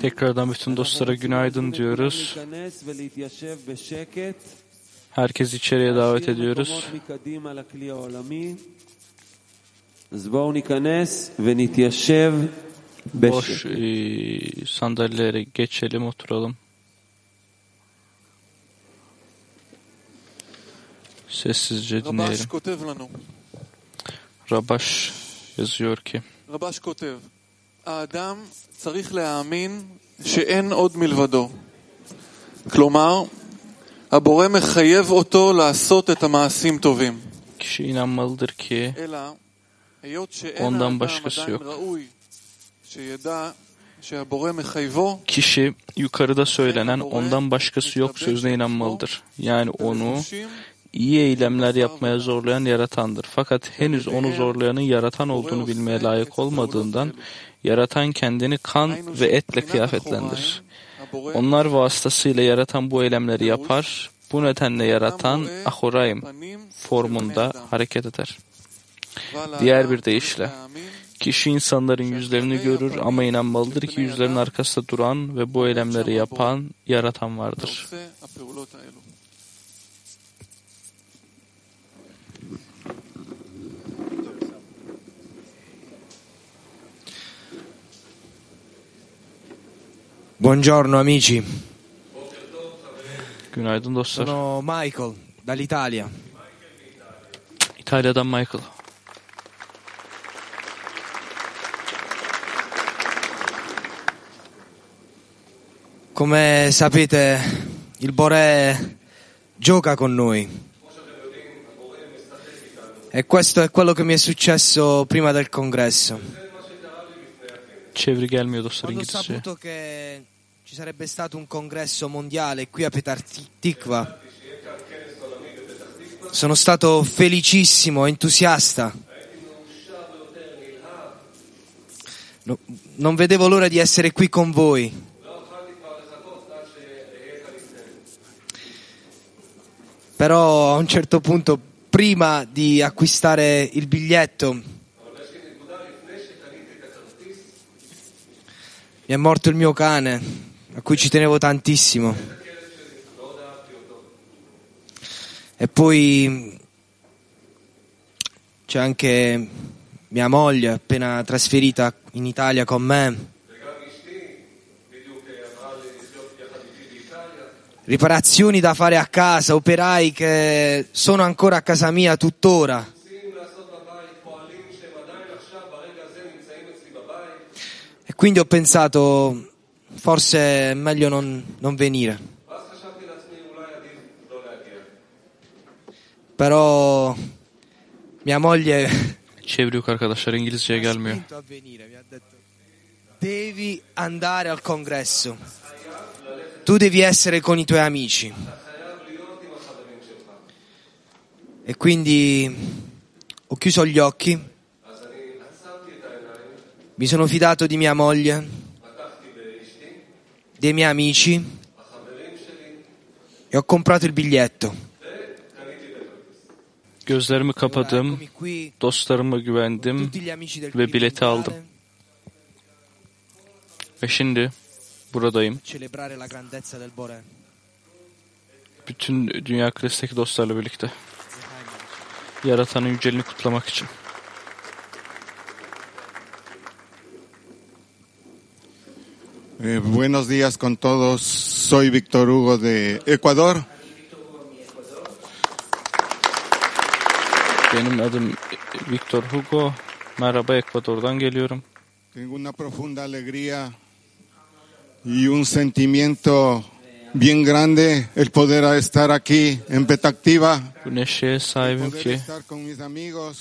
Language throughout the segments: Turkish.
Tekrardan bütün dostlara günaydın diyoruz. Herkes içeriye davet ediyoruz. Boş e, sandalyelere geçelim, oturalım. Sessizce dinleyelim. Rabaş yazıyor ki רבש כותב, האדם צריך להאמין שאין עוד מלבדו. כלומר, הבורא מחייב אותו לעשות את המעשים טובים. kişi inanmalıdır ki אלא, היות שאין ondan האדם başkası עדיין yok. ראוי שידע שהבורא מחייבו, kişi yukarıda söylenen ondan başkası yok sözüne inanmalıdır. Yani onu ולחושים iyi eylemler yapmaya zorlayan yaratandır. Fakat henüz onu zorlayanın yaratan olduğunu bilmeye layık olmadığından yaratan kendini kan ve etle kıyafetlendirir. Onlar vasıtasıyla yaratan bu eylemleri yapar. Bu nedenle yaratan ahurayim formunda hareket eder. Diğer bir deyişle, kişi insanların yüzlerini görür ama inanmalıdır ki yüzlerin arkasında duran ve bu eylemleri yapan, yaratan vardır. Buongiorno amici, Günaydın dostlar. sono Michael dall'Italia. İtalya'dan Michael. Come sapete, il Bore gioca con noi. E questo è quello che mi è successo prima del congresso. Çeviri gelmiyor dostlar İngilizce. saputo che ci sarebbe stato un congresso mondiale qui a Petar Tikva, sono stato felicissimo, entusiasta. No- non vedevo l'ora di essere qui con voi. Però a un certo punto, prima di acquistare il biglietto, mi è morto il mio cane, a cui ci tenevo tantissimo. E poi c'è anche mia moglie, appena trasferita in Italia con me. Riparazioni da fare a casa, operai che sono ancora a casa mia tuttora. Quindi ho pensato, forse è meglio non, non venire. Però mia moglie Çeviri yok arkadaşlar İngilizceye gelmiyor. spinto a venire, mi ha detto devi andare al congresso. Tu devi essere con i tuoi amici. E quindi ho chiuso gli occhi. Mi sono fidato di mia moglie, dei miei amici e ho comprato il biglietto. Gözlerimi kapadım, dostlarıma güvendim ve bileti aldım. Ve şimdi buradayım. Bütün Dünya Kulesi'ndeki dostlarla birlikte. Yaratanın yüceliğini kutlamak için. Eh, buenos días con todos. Soy Víctor Hugo de Ecuador. Benim adım Victor Hugo. Merhaba Ekvador'dan geliyorum. Tengo una profunda alegría y un sentimiento bien grande el poder estar aquí en Petactiva, Bu neşeye el sahibim poder ki estar con mis amigos,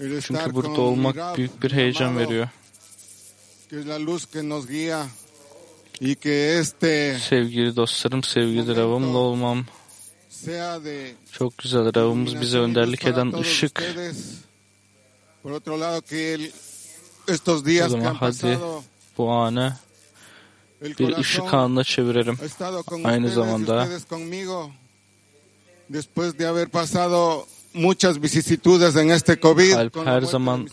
el estar çünkü con burada olmak mi Rab, büyük bir heyecan veriyor. Sevgili dostlarım, sevgili Ravımla olmam. Çok güzel Ravımız bize önderlik eden ışık. O zaman hadi bu anı bir ışık anına çevirelim. Aynı zamanda. Después de haber pasado muchas vicisitudes en este COVID. Kalp her zaman,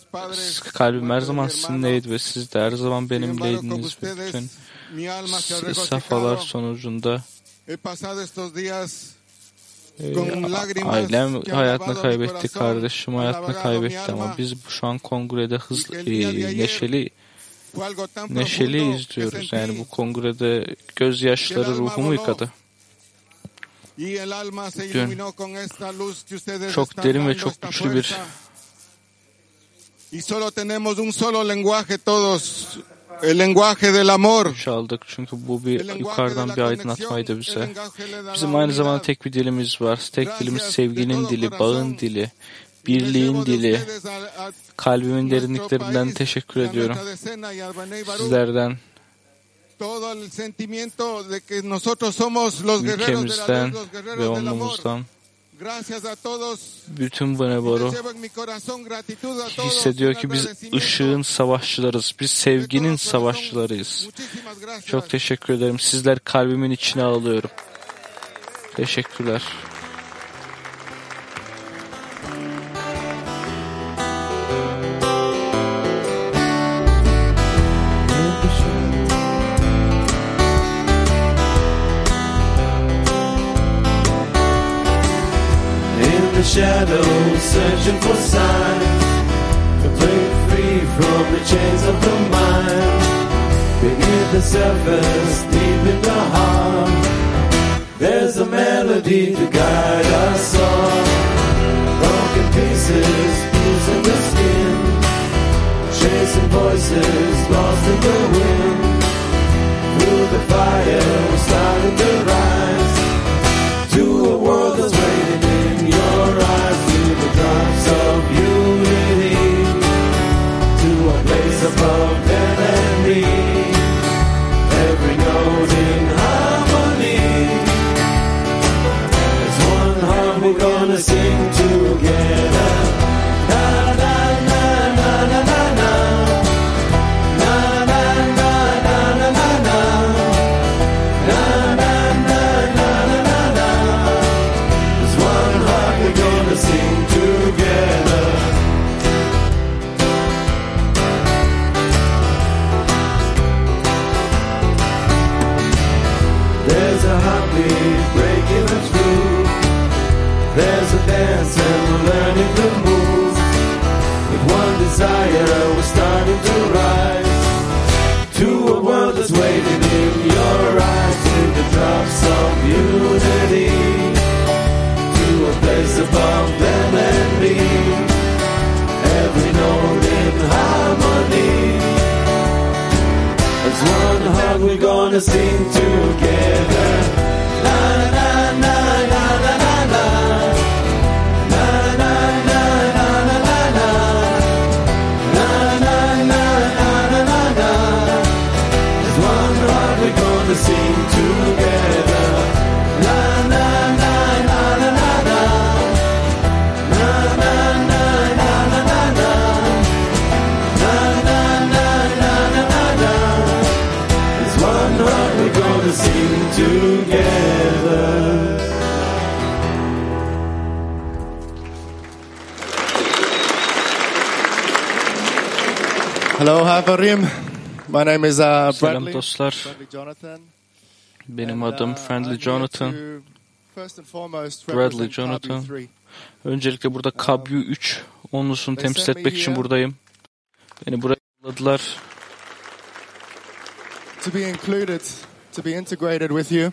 kalbim her zaman sizinleydi ve siz de her zaman benimleydiniz. Ve bütün regocijado. sonucunda e, lágrimas ailem hayatını kaybetti, kardeşim hayatını kaybetti ama biz şu an kongrede hızlı, e, ayer neşeli neşeli izliyoruz. Yani bu kongrede gözyaşları ruhumu yıkadı. Dün çok derin ve çok güçlü bir fuerza. Y solo tenemos un solo lenguaje todos, el lenguaje del amor. güç aldık. Çünkü bu bir yukarıdan bir aydınlatmaydı bize. Bizim aynı zamanda tek bir dilimiz var. Tek dilimiz sevginin dili, bağın dili, birliğin dili. Kalbimin derinliklerinden teşekkür ediyorum. Sizlerden, ülkemizden luz, los ve guerreros del amor. onumuzdan Gracias a todos. bütün todos, hissediyor ki biz ışığın savaşçılarız. Biz sevginin savaşçılarıyız. Çok teşekkür ederim. Sizler kalbimin içine alıyorum. Teşekkürler. The shadows, searching for signs to break free from the chains of the mind. Beneath the surface, deep in the heart, there's a melody to guide us all. Broken pieces, bruising the skin, chasing voices lost in the wind. Through the fire, starting to rise wanna see Selam Bradley. dostlar. Benim adım uh, Friendly Jonathan. Bradley Jonathan. 3. Öncelikle burada Kabyu 3 onlusunu temsil etmek için buradayım. Beni buraya yolladılar.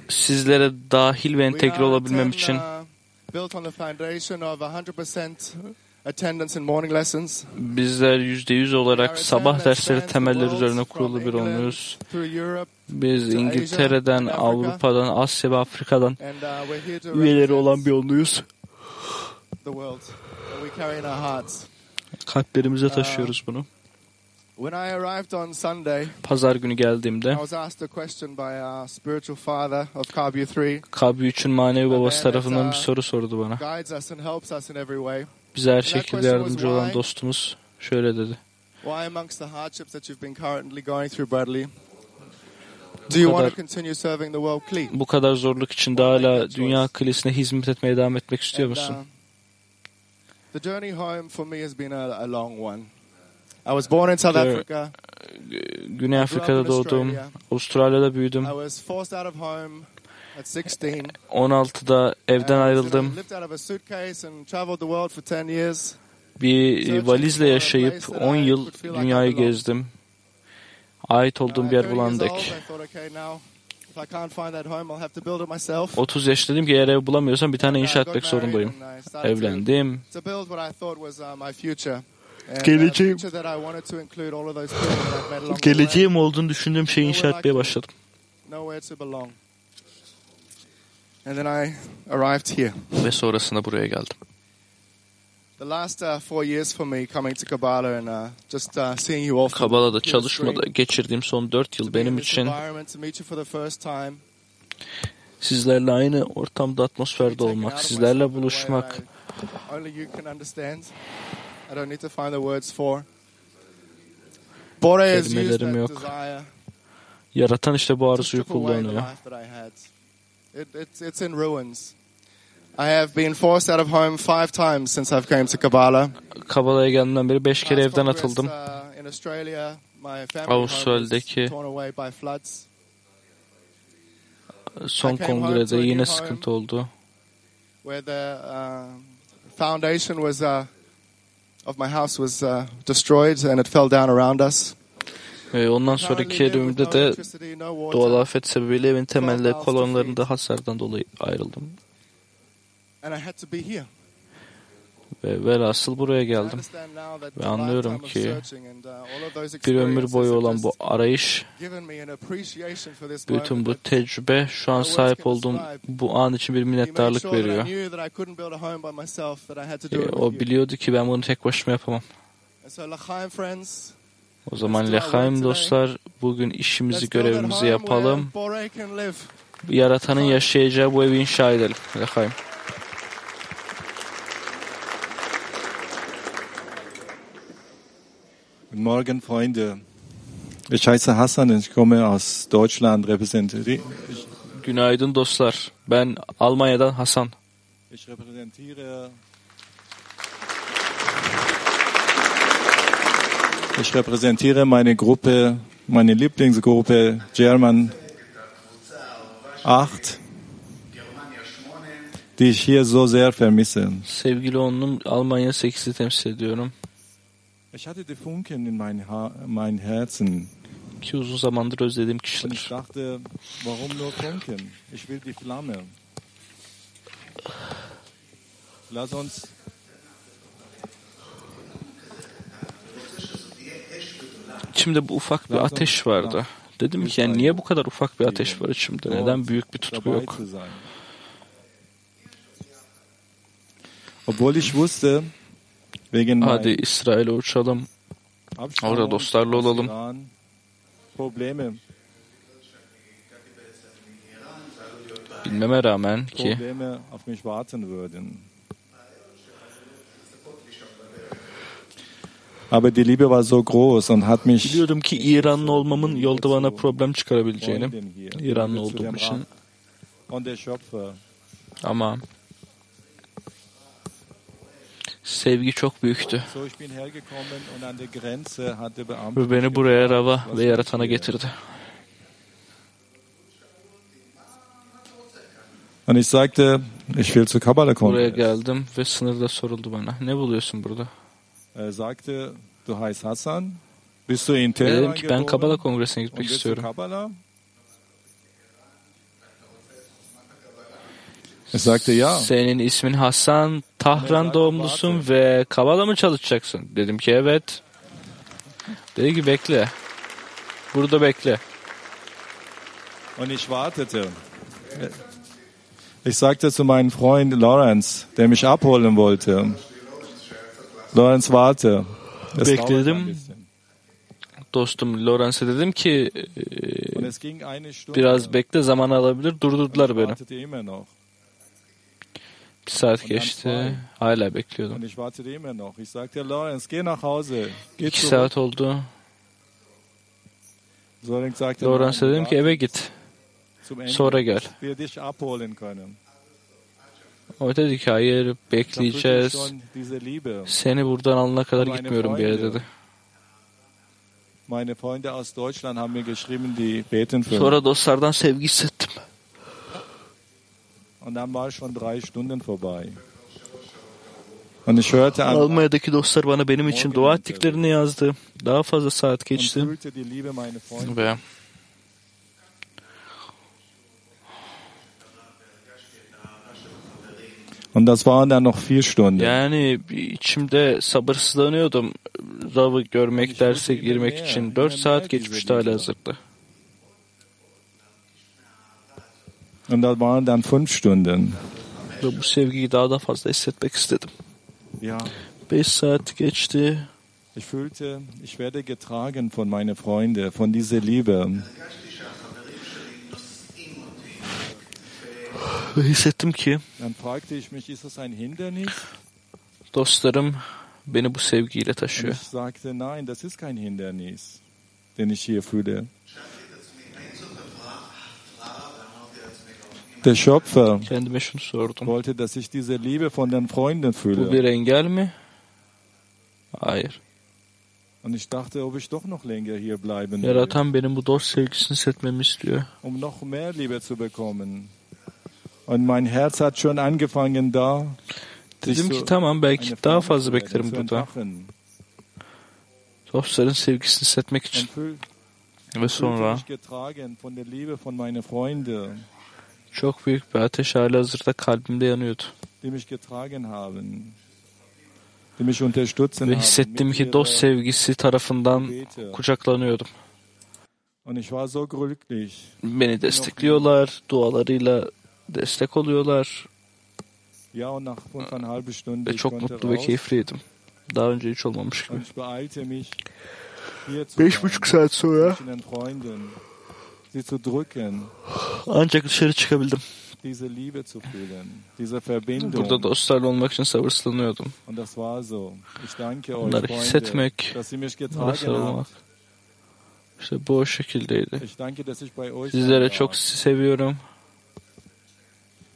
Sizlere dahil ve entegre olabilmem için uh, built on the foundation of 100% attendance in morning lessons. bizler %100 olarak sabah dersleri temeller üzerine kurulu bir olmuyuz. Europe, Biz İngiltere'den, Avrupa'dan, Asya ve Afrika'dan uh, üyeleri olan bir onluyuz. the world that we carry in our hearts. Kalplerimize taşıyoruz bunu. When I arrived on Sunday, Pazar günü I geldiğimde was asked a question by our spiritual father of Kabi 3. Kabyu 3'ün manevi babası tarafından bir soru sordu bana. Bize her şekilde yardımcı olan dostumuz şöyle dedi. Why, amongst the hardships that you've been currently going through, Bradley, do you want to continue serving the world clean? Bu kadar zorluk içinde hala dünya kilisine hizmet etmeye devam etmek istiyor musun? uh, The journey home for me has been a, a long one. I was born in South. Africa. Güney Afrika'da doğdum. Avustralya'da büyüdüm. I was forced out of home at 16. 16'da evden ayrıldım. lived out of a suitcase and traveled the world for 10 years. Bir valizle yaşayıp 10 yıl dünyayı gezdim. Ait olduğum bir yer 30 years bulan old, dek. I thought, okay, now if I can't find that home, I'll have to build it myself. 30 yaş dedim ki eğer ev bulamıyorsam bir tane inşa etmek zorundayım. Evlendim. to build what I thought was uh, my future. And, uh, Geleceğim. future that I wanted to include all of those people that I've met along the way. Geleceğim olduğunu düşündüğüm şeyi inşa etmeye başladım. And then I arrived here. Ve sonrasında buraya geldim. The last uh, four years for me coming to Kabbalah and uh, just uh, seeing you all here çalışmada geçirdiğim son 4 to yıl benim için sizlerle aynı ortamda, atmosferde olmak, sizlerle buluşmak, only you can understand. I don't need to find the words for. Has used Kelimelerim yok. yaratan işte bu arzuyu kullanıyor. life that I had. It, it's, it's in ruins. I have been forced out of home five times since I've came to Kabbalah. Kabala'ya geldiğimden beri 5 kere evden atıldım. uh, Avustralya'daki-. Son kongrede yine sıkıntı oldu. where the uh, foundation was uh, of my house was destroyed and it fell down around us. Ve ondan sonraki evimde de doğal afet sebebiyle evin to kolonlarında hasardan dolayı ayrıldım. Ve velhasıl buraya geldim. Ve anlıyorum ki Bir ömür boyu olan bu arayış, bütün bu tecrübe şu an sahip olduğum bu an için bir minnettarlık veriyor. E, with O biliyordu ki ben bunu tek başıma yapamam. O zaman Lehaim dostlar bugün işimizi, görevimizi yapalım. Yaratanın yaşayacağı bu evi inşa edelim. Lehaim. Guten Morgen, Freunde. Ich heiße Hassan und ich komme aus Deutschland, repräsentiere, Günaydın dostlar. Ben Almanya'dan Hasan. ich repräsentiere, ich repräsentiere meine Gruppe, meine Lieblingsgruppe German 8, die ich hier so sehr vermisse. Sevgili onum Almanya 8'i temsil ediyorum. Ich hatte die Funken in mein, ha mein Herzen Ki uzun zamandır özlediğim und ich kişiler. dachte, warum nur Funken? Ich will die Flamme. Lass uns İçimde bu ufak bir ateş vardı. Dedim ki yani niye bu kadar ufak bir ateş var içimde? Neden büyük bir tutku yok? Obwohl ich wusste, wegen Hadi İsrail'e uçalım. Orada dostlarla olalım. Bilmeme rağmen ki Aber die Liebe war so groß und hat mich biliyordum ki İranlı olmamın yolda bana problem çıkarabileceğini. İranlı olduğum için. Ama sevgi çok büyüktü. Ve beni buraya Rava ve Yaratan'a getirdi. Und ich sagte, ich will zu Kabbalah Buraya kommen. geldim ve sınırda soruldu bana. Ne buluyorsun burada? Er sagte, du heißt Hassan, bist du in Teheran Dedim ki ben Kabala Kongresi'ne gitmek istiyorum. Er sagte ja. Senin ismin Hasan, Tahran doğumlusun ve Kabala mı çalışacaksın? Dedim ki evet. Dedi ki bekle. Burada bekle. Und ich wartete. Ich sagte zu meinem Freund Lawrence, der mich abholen wollte, Lawrence, warte. Es Bekledim. Dostum Lawrence'e dedim ki e, biraz bekle zaman alabilir. Durdurdular beni. Bir saat geçti. Hala bekliyordum. İki saat oldu. Lawrence dedim ki eve git. sonra gel. O dedi ki hayır bekleyeceğiz. Seni buradan alana kadar gitmiyorum bir yere dedi. Meine Freunde aus Deutschland haben mir geschrieben, die beten für mich. Sonra dostlardan sevgi hissettim. Und dann war schon drei Stunden vorbei. Und ich hörte an Almanya'daki dostlar bana benim için dua ettiklerini yazdı. Daha fazla saat geçti. Ve Und das waren dann noch vier Stunden. yani içimde sabırsızlanıyordum. Zav'ı görmek, derse girmek için. 4 saat geçmişti hala hazırda. Und das waren dann fünf Stunden. Ve bu sevgiyi daha da fazla hissetmek istedim. Ja, 5 saat geçti. ich fühlte, ich werde getragen von meinen Freunden, von dieser Liebe. Ein Hindernis? dostlarım beni bu sevgiyle taşıyor. Der Schöpfer Kendime şunu sordum. wollte, dass ich diese Liebe von den Freunden Bu fühle. bir engel mi? Hayır. Und ich dachte, ob ich doch noch länger hier bleiben will, Yaratan benim bu dost sevgisini hissetmemi istiyor. um noch mehr Liebe zu bekommen. Und mein Herz hat schon angefangen da. Dedim ki tamam belki daha fazla beklerim burada. Dostların sevgisini hissetmek için. Ve sonra çok büyük bir ateş hali hazırda kalbimde yanıyordu. Ve hissettim ki dost sevgisi tarafından kucaklanıyordum. Beni destekliyorlar, dualarıyla destek oluyorlar ve çok mutlu ve keyifliydim. Daha önce hiç olmamış gibi. Beş buçuk saat sonra ancak dışarı çıkabildim. Burada dostlarla olmak için sabırsızlanıyordum. Freunde, hissetmek, sarılmak. habt. İşte bu o şekildeydi. Sizlere çok seviyorum.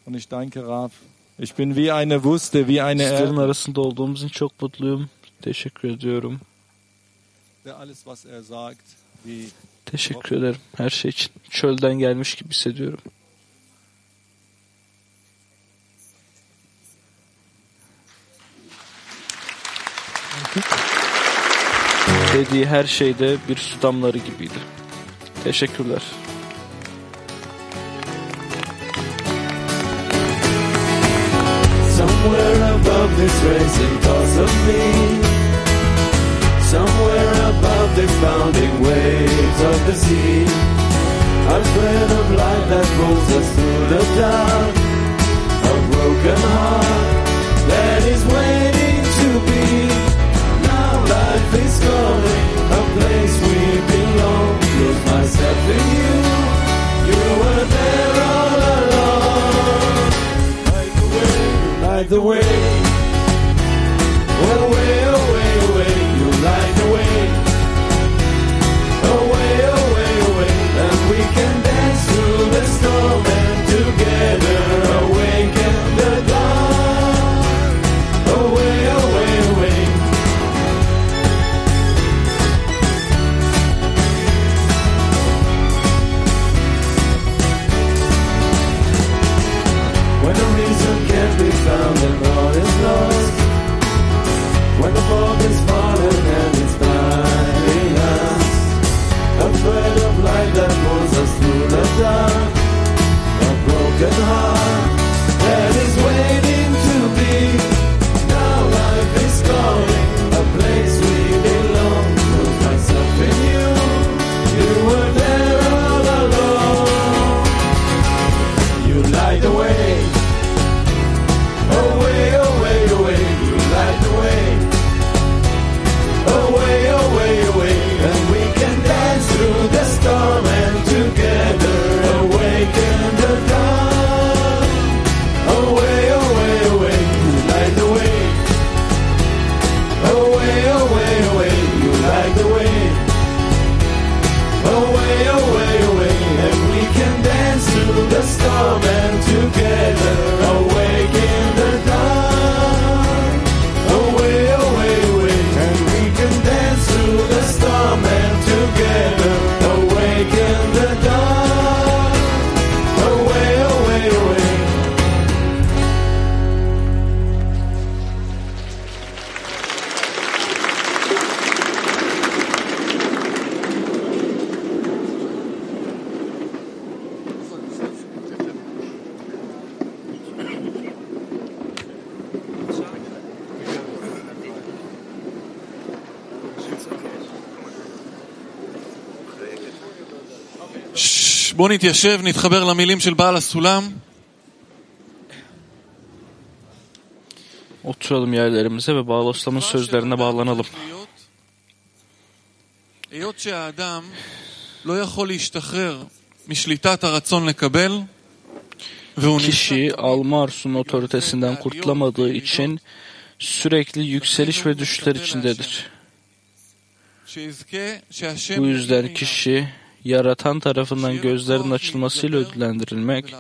Und ich danke Raf. Ich bin wie eine Wüste, wie eine Sizlerin arasında olduğumuz için çok mutluyum. Teşekkür ediyorum. Der alles, was er sagt, wie Teşekkür ederim her şey için. Çölden gelmiş gibi hissediyorum. Dediği her şeyde bir su damları gibiydi. Teşekkürler. Above this racing thoughts of me. Somewhere above the pounding waves of the sea. A thread of light that pulls us through the dark. A broken heart that is waiting to be. Now life is calling, a place we belong. Lose myself in you. You were there the way. Well, way בואו נתיישב, נתחבר למילים של בעל הסולם. Oturalım yerlerimize ve Bağloslam'ın sözlerine bağlanalım. היות שהאדם לא יכול להשתחרר משליטת הרצון לקבל, והוא Kişi alma arzusunun otoritesinden kurtulamadığı için sürekli yükseliş ve düşüşler içindedir. שיזכה שהשם Bu yüzden יביא kişi yaratan tarafından gözlerin açılmasıyla ödüllendirilmek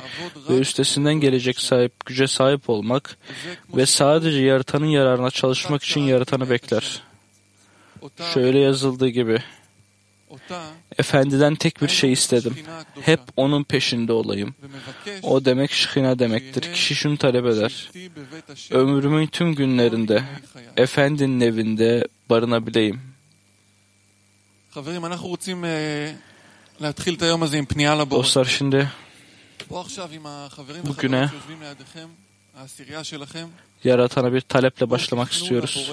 ve üstesinden gelecek sahip güce sahip olmak ve sadece yaratanın yararına çalışmak için yaratanı bekler. Şöyle yazıldığı gibi Efendiden tek bir şey istedim. Hep onun peşinde olayım. O demek şıkhina demektir. Kişi şunu talep eder. Ömrümün tüm günlerinde Efendinin evinde barınabileyim. Dostlar şimdi bugüne yaratana bir taleple başlamak istiyoruz.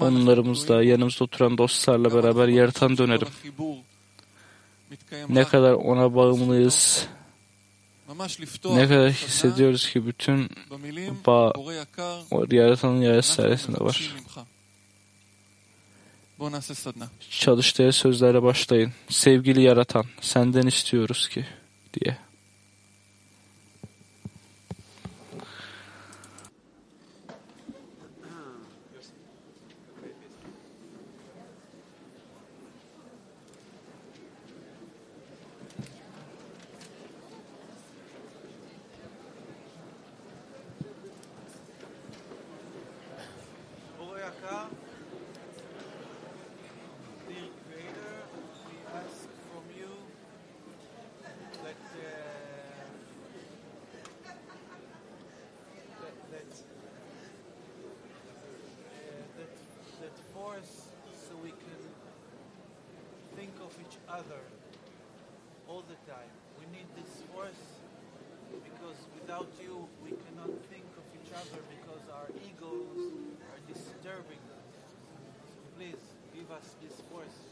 Onlarımızla, yanımızda oturan dostlarla beraber yaratan dönerim. Ne kadar ona bağımlıyız, ne kadar hissediyoruz ki bütün bağ yaratanın yarısı sayesinde var. Çalıştaya sözlere başlayın. Sevgili yaratan, senden istiyoruz ki, diye. Each other all the time. We need this force because without you we cannot think of each other because our egos are disturbing us. So please give us this force.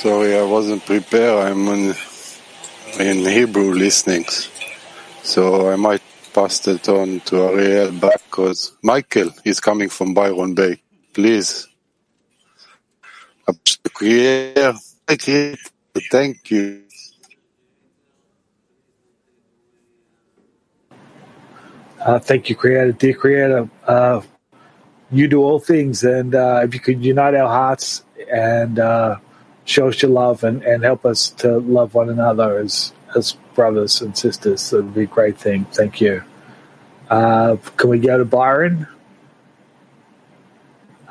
Sorry, I wasn't prepared. I'm on, in Hebrew listening. So I might pass it on to Ariel back because Michael is coming from Byron Bay. Please. Thank you. Uh, thank you, Creator. Dear Creator, uh, you do all things, and uh, if you could unite our hearts and uh, show us your love and, and help us to love one another as as brothers and sisters, that would be a great thing. Thank you. Uh, can we go to Byron?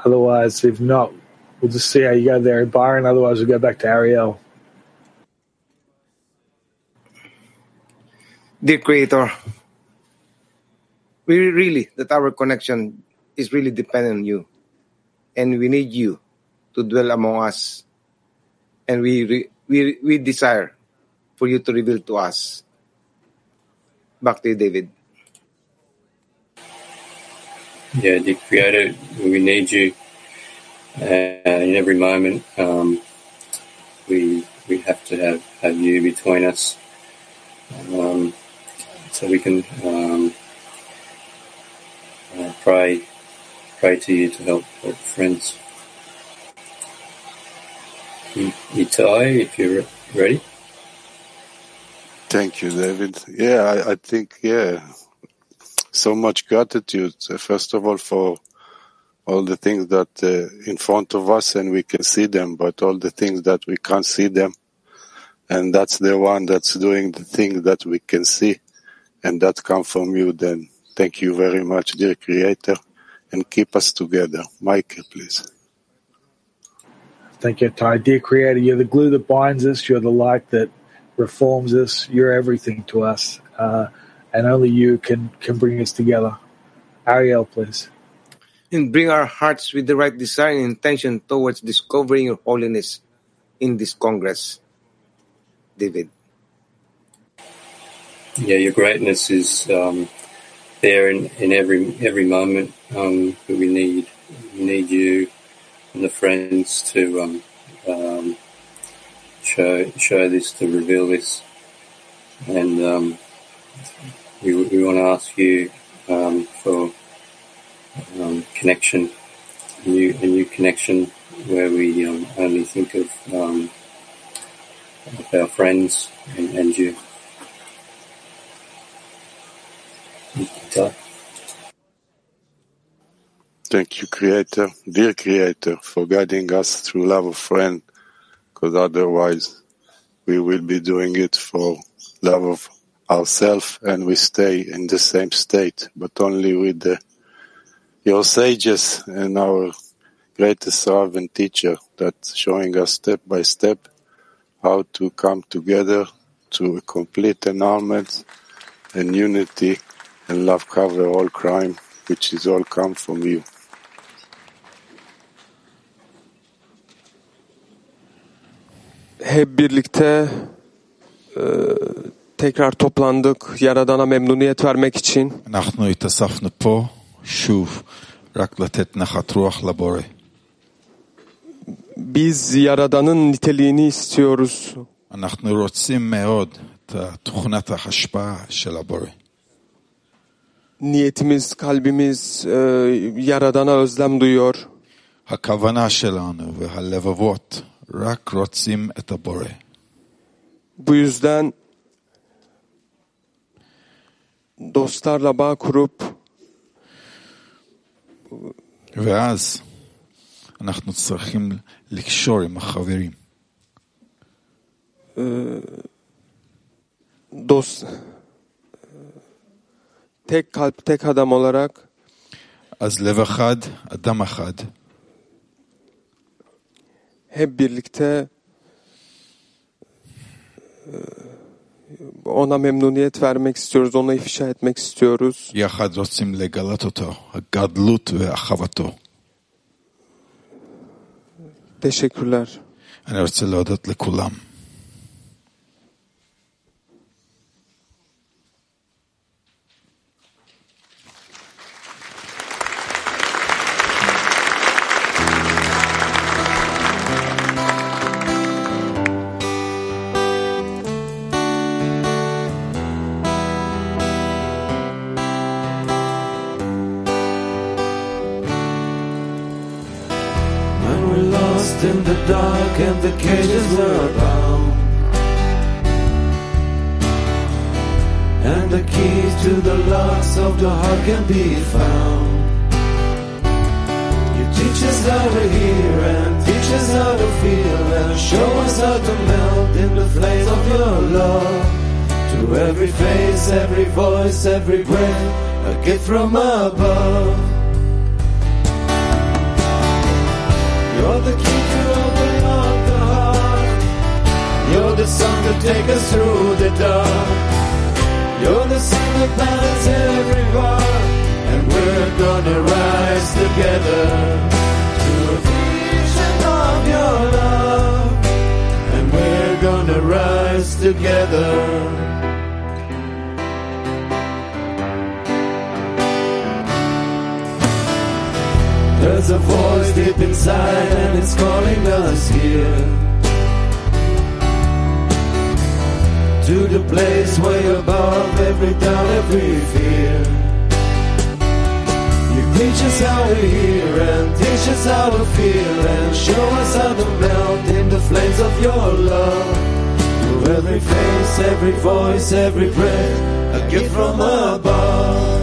Otherwise, if not, we'll just see how you go there, Byron. Otherwise, we'll go back to Ariel. Dear Creator, we really that our connection is really dependent on you, and we need you to dwell among us, and we re- we we desire for you to reveal to us. Back to you, David. Yeah, dear Creator, we need you uh, in every moment. Um, we we have to have, have you between us, um, so we can um, uh, pray pray to you to help help friends Itai, if you're ready. Thank you, David. Yeah, I, I think, yeah, so much gratitude, uh, first of all, for all the things that uh, in front of us and we can see them, but all the things that we can't see them. And that's the one that's doing the thing that we can see. And that come from you. Then thank you very much, dear creator, and keep us together. Michael, please. Thank you, Ty. Dear Creator, you're the glue that binds us. You're the light that reforms us. You're everything to us. Uh, and only you can, can bring us together. Ariel, please. And bring our hearts with the right desire and intention towards discovering your holiness in this Congress. David. Yeah, your greatness is um, there in, in every every moment. Um, but we need we need you and the friends to um, um, show show this to reveal this, and um, we we want to ask you um, for um, connection, a new a new connection where we um, only think of, of our friends and, and you. Thank you, Creator, dear Creator, for guiding us through love of friend, because otherwise we will be doing it for love of ourselves and we stay in the same state, but only with the, your sages and our greatest servant teacher that's showing us step by step how to come together to a complete annulment and unity and love cover all crime, which is all come from you. hep birlikte e, tekrar toplandık Yaradan'a memnuniyet vermek için. אנחנו התאספנו פה שוב רק לתת נחת רוח לבורא. Biz Yaradan'ın niteliğini istiyoruz. אנחנו רוצים מאוד את תוכנת ההשפעה של הבורא. Niyetimiz, kalbimiz e, Yaradan'a özlem duyuyor. הכוונה שלנו והלבבות רק רוצים את הבורא. Bu yüzden dostlarla bağ kurup ואז אנחנו צריכים לקשור עם החברים. dost tek kalp tek adam olarak אז לב אחד, אדם אחד, hep birlikte e, ona memnuniyet vermek istiyoruz, ona ifşa etmek istiyoruz. יחד רוצים לגלות אותו, הגדלות ואחוותו. Teşekkürler. אני רוצה להודות לכולם. And the cages were bound And the keys to the locks of the heart can be found. You teach us how to hear and teach us how to feel And show us how to melt in the flames of your love. To every face, every voice, every breath A gift from above to take us through the dark. You're the sun that lights every heart. And we're gonna rise together to a vision of your love. And we're gonna rise together. There's a voice deep inside and it's calling us here To the place way above every doubt, every fear You Teach us how to hear and teach us how to feel and show us how to melt in the flames of your love. To every face, every voice, every breath, a gift from above.